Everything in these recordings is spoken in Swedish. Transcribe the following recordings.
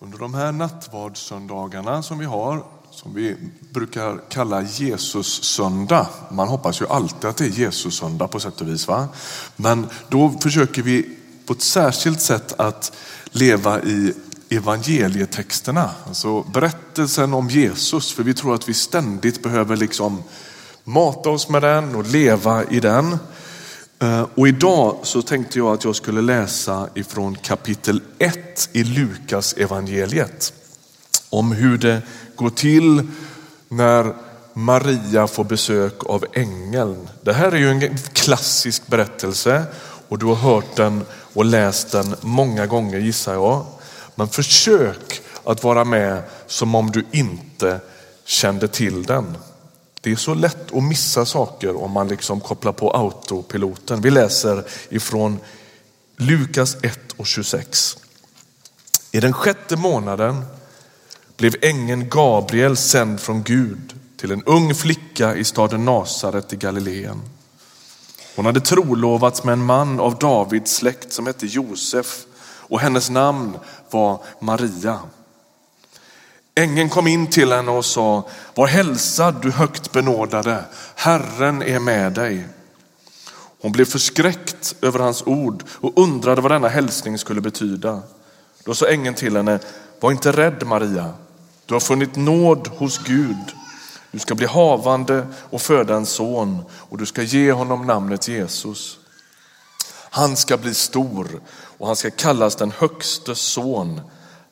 Under de här nattvardssöndagarna som vi har, som vi brukar kalla Jesus söndag. Man hoppas ju alltid att det är Jesus söndag på sätt och vis. Va? Men då försöker vi på ett särskilt sätt att leva i evangelietexterna, alltså berättelsen om Jesus. För vi tror att vi ständigt behöver liksom mata oss med den och leva i den. Eh, och idag så tänkte jag att jag skulle läsa ifrån kapitel 1 i Lukas evangeliet. Om hur det går till när Maria får besök av ängeln. Det här är ju en klassisk berättelse och du har hört den och läst den många gånger gissar jag. Men försök att vara med som om du inte kände till den. Det är så lätt att missa saker om man liksom kopplar på autopiloten. Vi läser ifrån Lukas 1 och 26. I den sjätte månaden blev ängeln Gabriel sänd från Gud till en ung flicka i staden Nasaret i Galileen. Hon hade trolovats med en man av Davids släkt som hette Josef och hennes namn var Maria. Ängeln kom in till henne och sa, var hälsad du högt benådade, Herren är med dig. Hon blev förskräckt över hans ord och undrade vad denna hälsning skulle betyda. Då sa ängeln till henne, var inte rädd Maria, du har funnit nåd hos Gud. Du ska bli havande och föda en son och du ska ge honom namnet Jesus. Han ska bli stor och han ska kallas den högste son.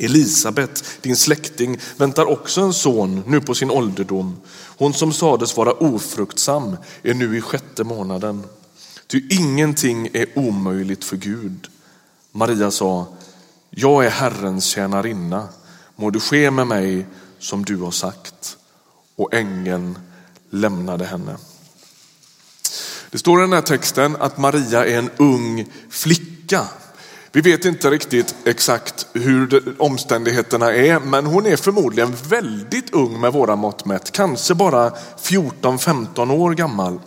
Elisabet, din släkting, väntar också en son nu på sin ålderdom. Hon som sades vara ofruktsam är nu i sjätte månaden. Ty ingenting är omöjligt för Gud. Maria sa, jag är Herrens tjänarinna, må det ske med mig som du har sagt. Och ängeln lämnade henne. Det står i den här texten att Maria är en ung flicka. Vi vet inte riktigt exakt hur omständigheterna är, men hon är förmodligen väldigt ung med våra mått mätt. Kanske bara 14-15 år gammal.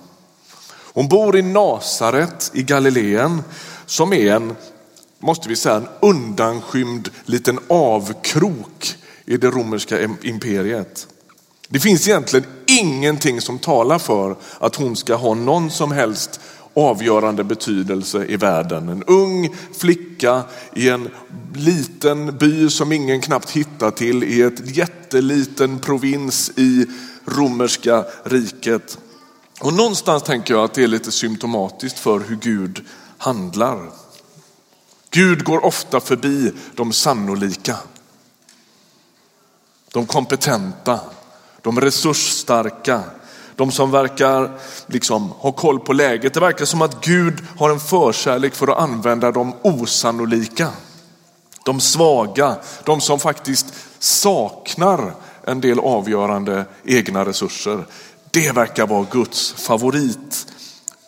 Hon bor i Nasaret i Galileen som är en, måste vi säga, en undanskymd liten avkrok i det romerska imperiet. Det finns egentligen ingenting som talar för att hon ska ha någon som helst avgörande betydelse i världen. En ung flicka i en liten by som ingen knappt hittar till i ett jätteliten provins i romerska riket. Och någonstans tänker jag att det är lite symptomatiskt för hur Gud handlar. Gud går ofta förbi de sannolika, de kompetenta, de resursstarka, de som verkar liksom ha koll på läget. Det verkar som att Gud har en förkärlek för att använda de osannolika. De svaga, de som faktiskt saknar en del avgörande egna resurser. Det verkar vara Guds favorit.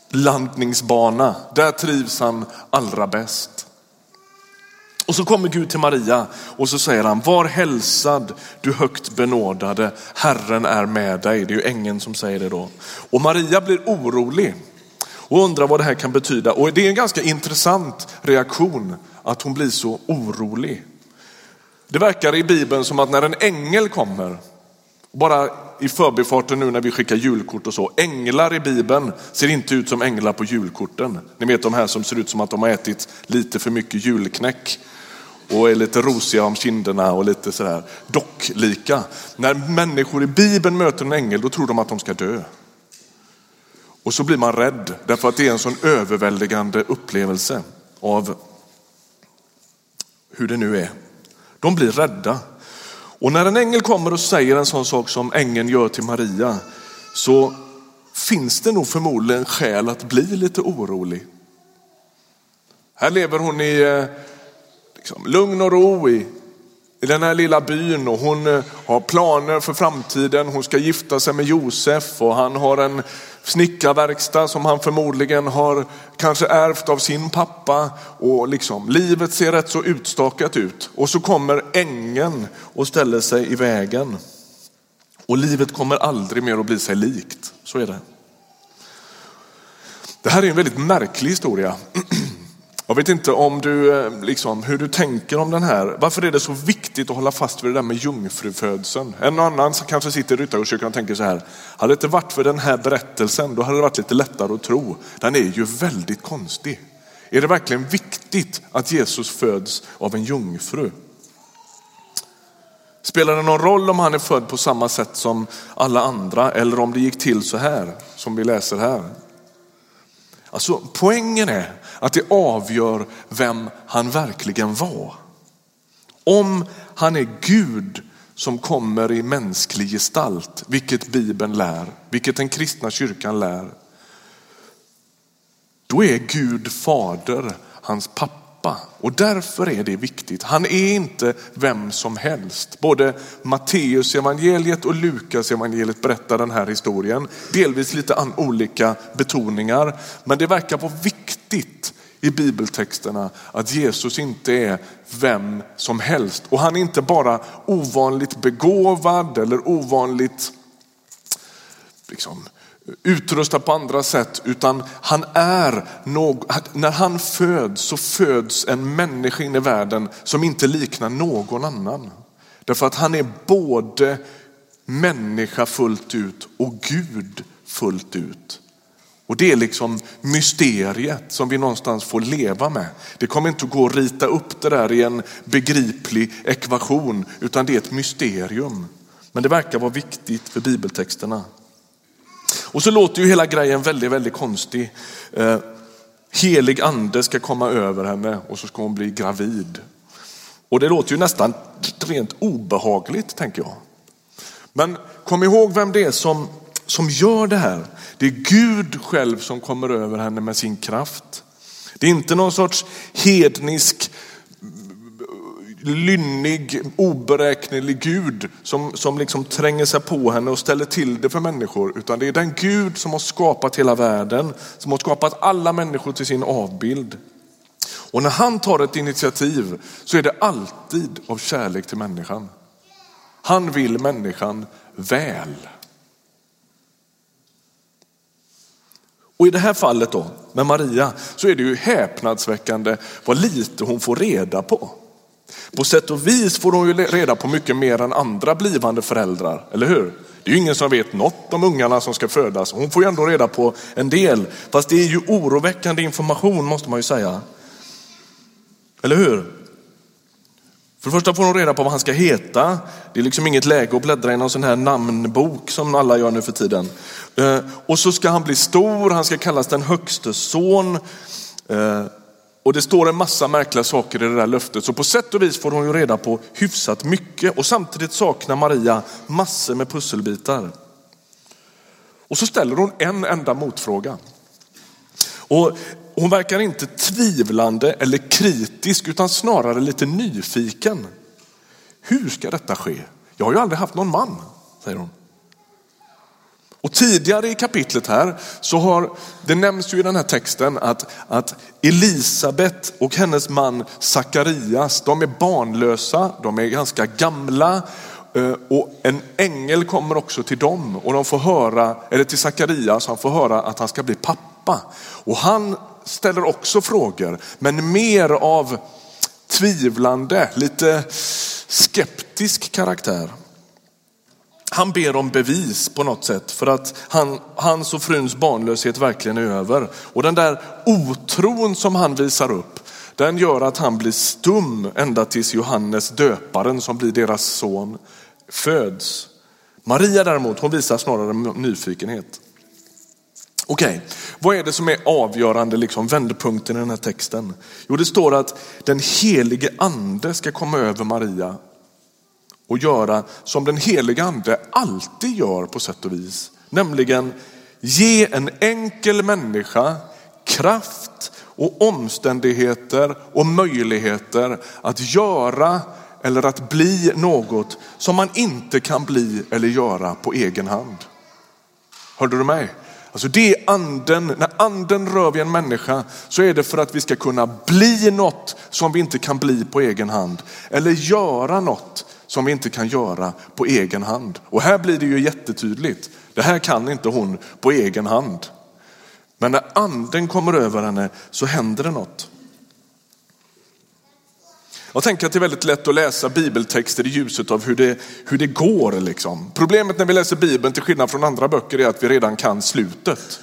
Landningsbana, Där trivs han allra bäst. Och så kommer Gud till Maria och så säger han, var hälsad du högt benådade, Herren är med dig. Det är ju ängeln som säger det då. Och Maria blir orolig och undrar vad det här kan betyda. Och det är en ganska intressant reaktion att hon blir så orolig. Det verkar i Bibeln som att när en ängel kommer, bara i förbifarten nu när vi skickar julkort och så, änglar i Bibeln ser inte ut som änglar på julkorten. Ni vet de här som ser ut som att de har ätit lite för mycket julknäck och är lite rosiga om kinderna och lite sådär docklika. När människor i Bibeln möter en ängel då tror de att de ska dö. Och så blir man rädd därför att det är en sån överväldigande upplevelse av hur det nu är. De blir rädda. Och när en ängel kommer och säger en sån sak som ängeln gör till Maria så finns det nog förmodligen skäl att bli lite orolig. Här lever hon i eh, liksom, lugn och ro i i den här lilla byn och hon eh, har planer för framtiden. Hon ska gifta sig med Josef och han har en snickarverkstad som han förmodligen har kanske ärvt av sin pappa. Och liksom, livet ser rätt så utstakat ut. Och så kommer ängeln och ställer sig i vägen. Och livet kommer aldrig mer att bli sig likt. Så är det. Det här är en väldigt märklig historia. Jag vet inte om du, eh, liksom, hur du tänker om den här. Varför är det så viktigt att hålla fast vid det där med jungfrufödseln? En och annan som kanske sitter i Ryttargårdskyrkan och tänker så här. Hade det inte varit för den här berättelsen, då hade det varit lite lättare att tro. Den är ju väldigt konstig. Är det verkligen viktigt att Jesus föds av en jungfru? Spelar det någon roll om han är född på samma sätt som alla andra eller om det gick till så här som vi läser här? Alltså poängen är att det avgör vem han verkligen var. Om han är Gud som kommer i mänsklig gestalt, vilket Bibeln lär, vilket den kristna kyrkan lär. Då är Gud fader hans pappa pappa och därför är det viktigt. Han är inte vem som helst. Både Matteus evangeliet och Lukas evangeliet berättar den här historien. Delvis lite olika betoningar, men det verkar vara viktigt i bibeltexterna att Jesus inte är vem som helst. Och han är inte bara ovanligt begåvad eller ovanligt liksom, utrustad på andra sätt, utan han är någon, när han föds så föds en människa in i världen som inte liknar någon annan. Därför att han är både människa fullt ut och Gud fullt ut. Och det är liksom mysteriet som vi någonstans får leva med. Det kommer inte att gå att rita upp det där i en begriplig ekvation, utan det är ett mysterium. Men det verkar vara viktigt för bibeltexterna. Och så låter ju hela grejen väldigt, väldigt konstig. Eh, helig ande ska komma över henne och så ska hon bli gravid. Och det låter ju nästan rent obehagligt tänker jag. Men kom ihåg vem det är som, som gör det här. Det är Gud själv som kommer över henne med sin kraft. Det är inte någon sorts hednisk lynnig, oberäknelig Gud som, som liksom tränger sig på henne och ställer till det för människor. Utan det är den Gud som har skapat hela världen, som har skapat alla människor till sin avbild. Och när han tar ett initiativ så är det alltid av kärlek till människan. Han vill människan väl. Och i det här fallet då med Maria så är det ju häpnadsväckande vad lite hon får reda på. På sätt och vis får hon ju reda på mycket mer än andra blivande föräldrar, eller hur? Det är ju ingen som vet något om ungarna som ska födas. Hon får ju ändå reda på en del. Fast det är ju oroväckande information måste man ju säga. Eller hur? För det första får hon reda på vad han ska heta. Det är liksom inget läge att bläddra i någon sån här namnbok som alla gör nu för tiden. Eh, och så ska han bli stor, han ska kallas den högste son. Eh, och det står en massa märkliga saker i det där löftet. Så på sätt och vis får hon ju reda på hyfsat mycket och samtidigt saknar Maria massor med pusselbitar. Och så ställer hon en enda motfråga. Och hon verkar inte tvivlande eller kritisk utan snarare lite nyfiken. Hur ska detta ske? Jag har ju aldrig haft någon man, säger hon. Och tidigare i kapitlet här så har, det nämns ju i den här texten att, att Elisabet och hennes man Sakarias, de är barnlösa, de är ganska gamla eh, och en ängel kommer också till dem och de får höra, eller till Sakarias, han får höra att han ska bli pappa. Och han ställer också frågor, men mer av tvivlande, lite skeptisk karaktär. Han ber om bevis på något sätt för att han, hans och fruns barnlöshet verkligen är över. Och den där otron som han visar upp, den gör att han blir stum ända tills Johannes döparen som blir deras son föds. Maria däremot, hon visar snarare nyfikenhet. Okej, okay. vad är det som är avgörande liksom, vändpunkten i den här texten? Jo, det står att den helige ande ska komma över Maria och göra som den heliga ande alltid gör på sätt och vis. Nämligen ge en enkel människa kraft och omständigheter och möjligheter att göra eller att bli något som man inte kan bli eller göra på egen hand. Hörde du mig? Alltså det är anden, när anden rör vid en människa så är det för att vi ska kunna bli något som vi inte kan bli på egen hand. Eller göra något som vi inte kan göra på egen hand. Och här blir det ju jättetydligt. Det här kan inte hon på egen hand. Men när anden kommer över henne så händer det något. Jag tänker att det är väldigt lätt att läsa bibeltexter i ljuset av hur det, hur det går. Liksom. Problemet när vi läser bibeln till skillnad från andra böcker är att vi redan kan slutet.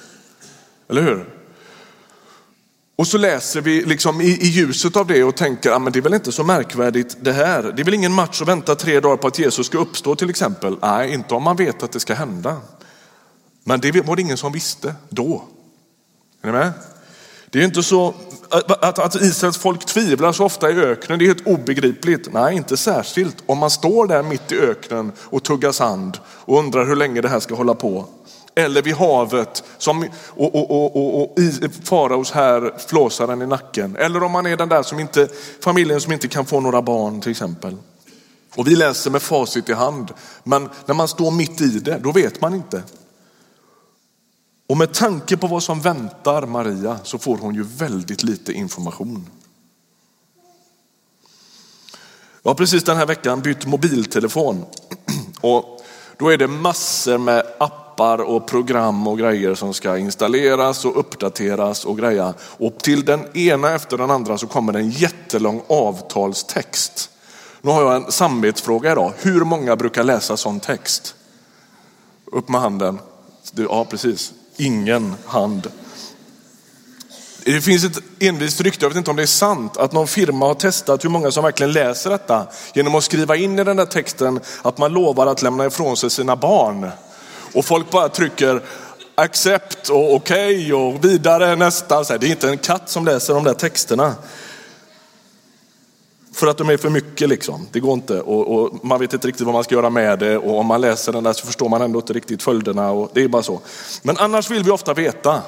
Eller hur? Och så läser vi liksom i, i ljuset av det och tänker, att men det är väl inte så märkvärdigt det här. Det är väl ingen match att vänta tre dagar på att Jesus ska uppstå till exempel. Nej, inte om man vet att det ska hända. Men det var det ingen som visste då. Är ni med? Det är inte så att, att Israels folk tvivlar så ofta i öknen, det är helt obegripligt. Nej, inte särskilt. Om man står där mitt i öknen och tuggar sand och undrar hur länge det här ska hålla på. Eller vid havet som, och, och, och, och, och i faraos här flåsar den i nacken. Eller om man är den där som inte, familjen som inte kan få några barn till exempel. Och vi läser med facit i hand. Men när man står mitt i det, då vet man inte. Och med tanke på vad som väntar Maria så får hon ju väldigt lite information. Jag har precis den här veckan bytt mobiltelefon och då är det massor med appar appar och program och grejer som ska installeras och uppdateras och greja. Och till den ena efter den andra så kommer det en jättelång avtalstext. Nu har jag en samvetsfråga idag. Hur många brukar läsa sån text? Upp med handen. Ja, precis. Ingen hand. Det finns ett envist rykte, jag vet inte om det är sant, att någon firma har testat hur många som verkligen läser detta genom att skriva in i den där texten att man lovar att lämna ifrån sig sina barn. Och folk bara trycker accept och okej okay och vidare nästa. Det är inte en katt som läser de där texterna. För att de är för mycket liksom. Det går inte och, och, man vet inte riktigt vad man ska göra med det och om man läser den där så förstår man ändå inte riktigt följderna och det är bara så. Men annars vill vi ofta veta.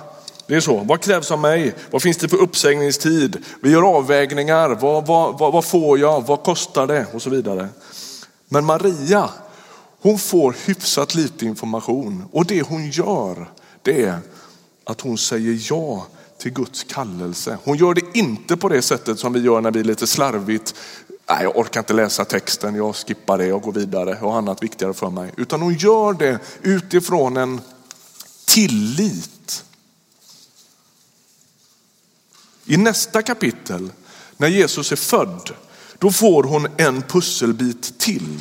Det är så. Vad krävs av mig? Vad finns det för uppsägningstid? Vi gör avvägningar. Vad, vad, vad, vad får jag? Vad kostar det? Och så vidare. Men Maria, hon får hyfsat lite information och det hon gör det är att hon säger ja till Guds kallelse. Hon gör det inte på det sättet som vi gör när vi är lite slarvigt, nej jag orkar inte läsa texten, jag skippar det, jag går vidare, jag har annat viktigare för mig. Utan hon gör det utifrån en tillit. I nästa kapitel, när Jesus är född, då får hon en pusselbit till.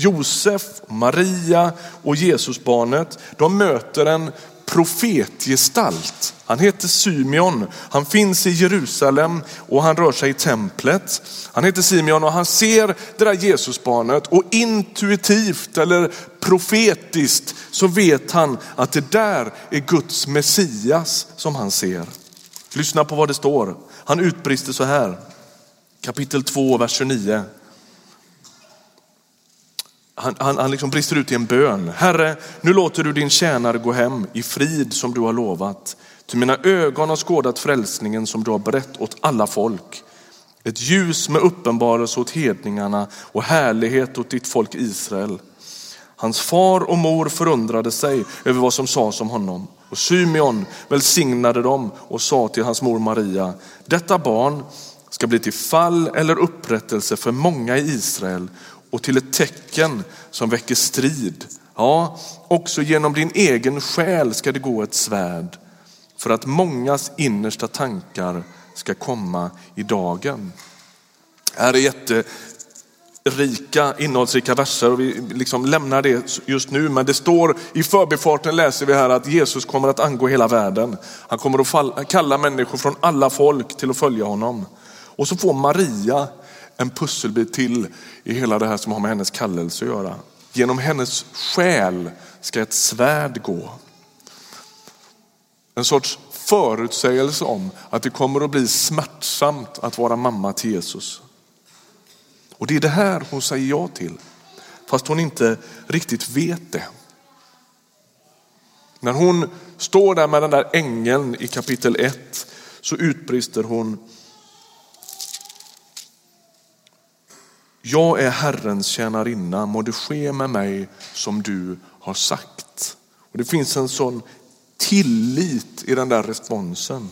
Josef, Maria och Jesusbarnet, de möter en profetgestalt. Han heter Symeon, han finns i Jerusalem och han rör sig i templet. Han heter Simeon och han ser det där Jesusbarnet och intuitivt eller profetiskt så vet han att det där är Guds Messias som han ser. Lyssna på vad det står. Han utbrister så här, kapitel 2, vers 29 han, han, han liksom brister ut i en bön. Herre, nu låter du din tjänare gå hem i frid som du har lovat. Till mina ögon har skådat frälsningen som du har berett åt alla folk. Ett ljus med uppenbarelse åt hedningarna och härlighet åt ditt folk Israel. Hans far och mor förundrade sig över vad som sades om honom. Och Symeon välsignade dem och sa till hans mor Maria, detta barn ska bli till fall eller upprättelse för många i Israel och till ett tecken som väcker strid. Ja, också genom din egen själ ska det gå ett svärd för att mångas innersta tankar ska komma i dagen. Det här är jätterika, innehållsrika verser och vi liksom lämnar det just nu. Men det står i förbifarten läser vi här att Jesus kommer att angå hela världen. Han kommer att kalla människor från alla folk till att följa honom. Och så får Maria en pusselbit till i hela det här som har med hennes kallelse att göra. Genom hennes själ ska ett svärd gå. En sorts förutsägelse om att det kommer att bli smärtsamt att vara mamma till Jesus. Och det är det här hon säger ja till, fast hon inte riktigt vet det. När hon står där med den där ängeln i kapitel 1 så utbrister hon jag är Herrens tjänarinna, må det ske med mig som du har sagt. Och Det finns en sån tillit i den där responsen.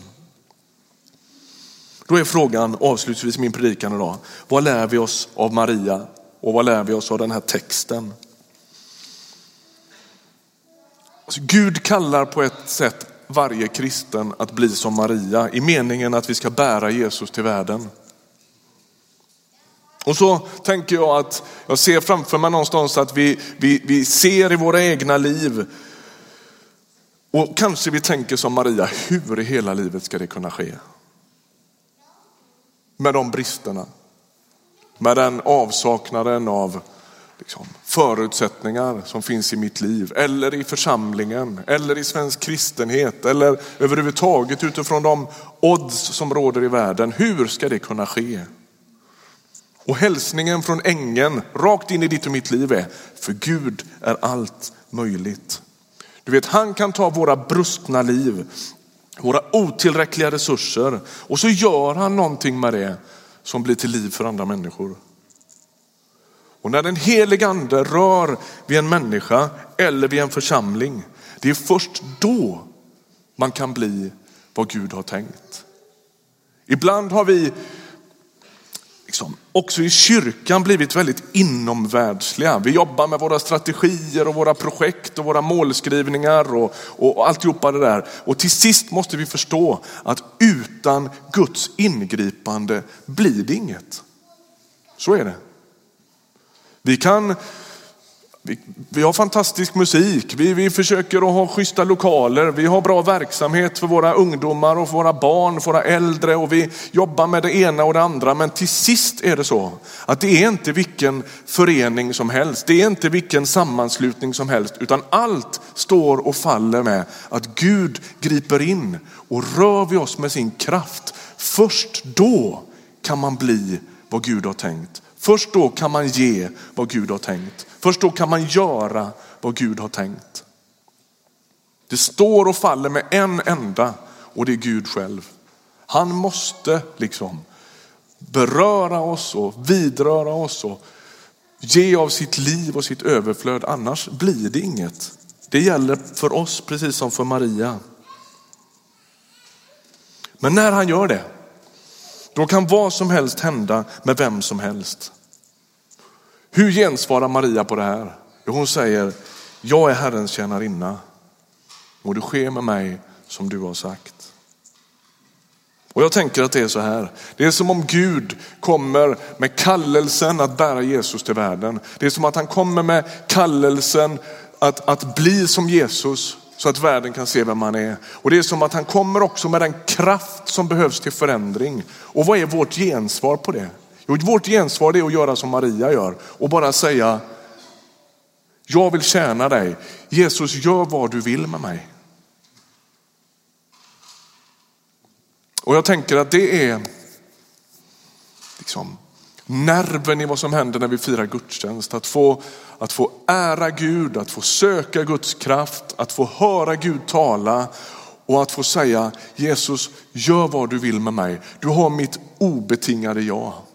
Då är frågan avslutningsvis min predikan idag. Vad lär vi oss av Maria och vad lär vi oss av den här texten? Alltså, Gud kallar på ett sätt varje kristen att bli som Maria i meningen att vi ska bära Jesus till världen. Och så tänker jag att jag ser framför mig någonstans att vi, vi, vi ser i våra egna liv och kanske vi tänker som Maria, hur i hela livet ska det kunna ske? Med de bristerna, med den avsaknaden av liksom, förutsättningar som finns i mitt liv eller i församlingen eller i svensk kristenhet eller överhuvudtaget utifrån de odds som råder i världen. Hur ska det kunna ske? Och hälsningen från ängeln rakt in i ditt och mitt liv är, för Gud är allt möjligt. Du vet, han kan ta våra brustna liv, våra otillräckliga resurser och så gör han någonting med det som blir till liv för andra människor. Och när den helige ande rör vid en människa eller vid en församling, det är först då man kan bli vad Gud har tänkt. Ibland har vi liksom, också i kyrkan blivit väldigt inomvärldsliga. Vi jobbar med våra strategier och våra projekt och våra målskrivningar och, och alltihopa det där. Och till sist måste vi förstå att utan Guds ingripande blir det inget. Så är det. Vi kan vi, vi, har fantastisk musik, vi, vi försöker att ha schyssta lokaler, vi har bra verksamhet för våra ungdomar och för våra barn, för våra äldre och vi jobbar med det ena och det andra. Men till sist är det så att det är inte vilken förening som helst, det är inte vilken sammanslutning som helst, utan allt står och faller med att Gud griper in och rör vi oss med sin kraft. Först då kan man bli vad Gud har tänkt. Först då kan man ge vad Gud har tänkt. Först då kan man göra vad Gud har tänkt. Det står och faller med en enda och det är Gud själv. Han måste liksom beröra oss och vidröra oss och ge av sitt liv och sitt överflöd. Annars blir det inget. Det gäller för oss precis som för Maria. Men när han gör det, då kan vad som helst hända med vem som helst. Hur gensvarar Maria på det här? Hon säger, jag är Herrens tjänarinna. Må det ske med mig som du har sagt. Och jag tänker att det är så här. Det är som om Gud kommer med kallelsen att bära Jesus till världen. Det är som att han kommer med kallelsen att, att bli som Jesus så att världen kan se vem han är. Och det är som att han kommer också med den kraft som behövs till förändring. Och vad är vårt gensvar på det? Jo, vårt gensvar är att göra som Maria gör och bara säga, jag vill tjäna dig. Jesus, gör vad du vill med mig. Och jag tänker att det är liksom nerven i vad som händer när vi firar gudstjänst. Att få, att få ära Gud, att få söka Guds kraft, att få höra Gud tala och att få säga Jesus, gör vad du vill med mig. Du har mitt obetingade ja.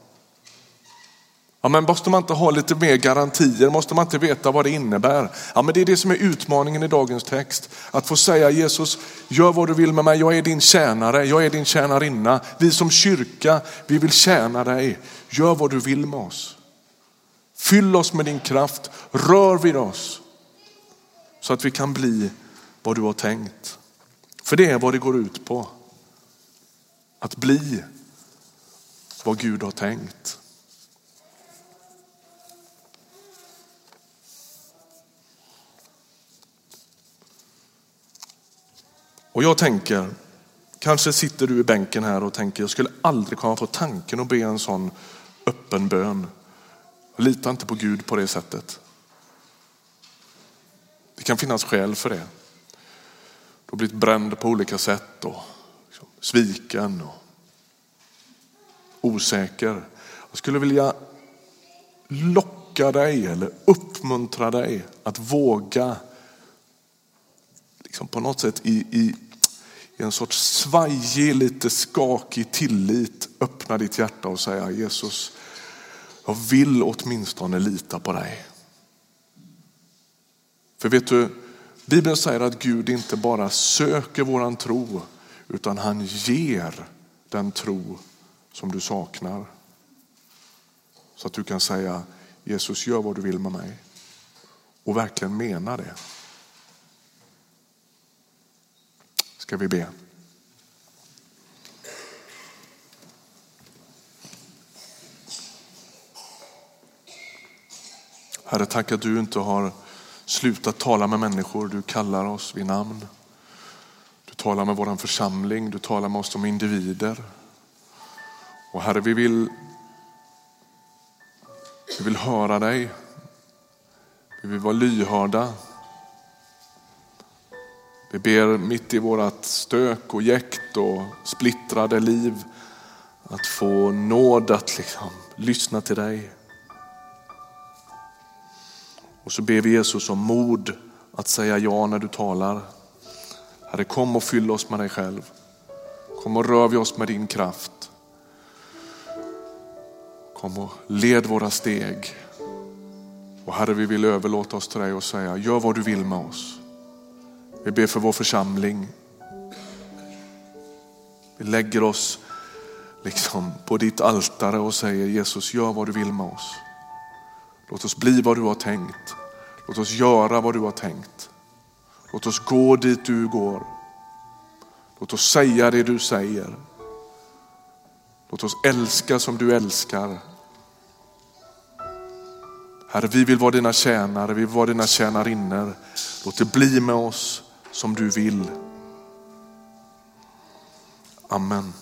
Ja, men måste man inte ha lite mer garantier? Måste man inte veta vad det innebär? Ja, men det är det som är utmaningen i dagens text. Att få säga Jesus, gör vad du vill med mig. Jag är din tjänare, jag är din tjänarinna. Vi som kyrka, vi vill tjäna dig. Gör vad du vill med oss. Fyll oss med din kraft, rör vid oss så att vi kan bli vad du har tänkt. För det är vad det går ut på. Att bli vad Gud har tänkt. Och jag tänker, kanske sitter du i bänken här och tänker, jag skulle aldrig komma på tanken att be en sån öppen bön. Jag litar inte på Gud på det sättet. Det kan finnas skäl för det. Du har blivit bränd på olika sätt och liksom sviken och osäker. Jag skulle vilja locka dig eller uppmuntra dig att våga liksom på något sätt i, i, i en sorts svajig, lite skakig tillit öppna ditt hjärta och säga Jesus, Jag vill åtminstone lita på dig. För vet du, Bibeln säger att Gud inte bara söker våran tro utan han ger den tro som du saknar. Så att du kan säga Jesus gör vad du vill med mig och verkligen mena det. Ska vi be. Herre, tack att du inte har slutat tala med människor. Du kallar oss vid namn. Du talar med vår församling, du talar med oss som individer. Och Herre, vi vill, vi vill höra dig. Vi vill vara lyhörda. Vi ber mitt i vårt stök och jäkt och splittrade liv att få nåd att liksom lyssna till dig. Och så ber vi Jesus om mod att säga ja när du talar. Herre, kom och fyll oss med dig själv. Kom och rör vi oss med din kraft. Kom och led våra steg. Och Herre, vi vill överlåta oss till dig och säga, gör vad du vill med oss. Vi ber för vår församling. Vi lägger oss liksom på ditt altare och säger Jesus, gör vad du vill med oss. Låt oss bli vad du har tänkt. Låt oss göra vad du har tänkt. Låt oss gå dit du går. Låt oss säga det du säger. Låt oss älska som du älskar. Herre, vi vill vara dina tjänare, vi vill vara dina tjänarinnor. Låt det bli med oss som du vill. Amen.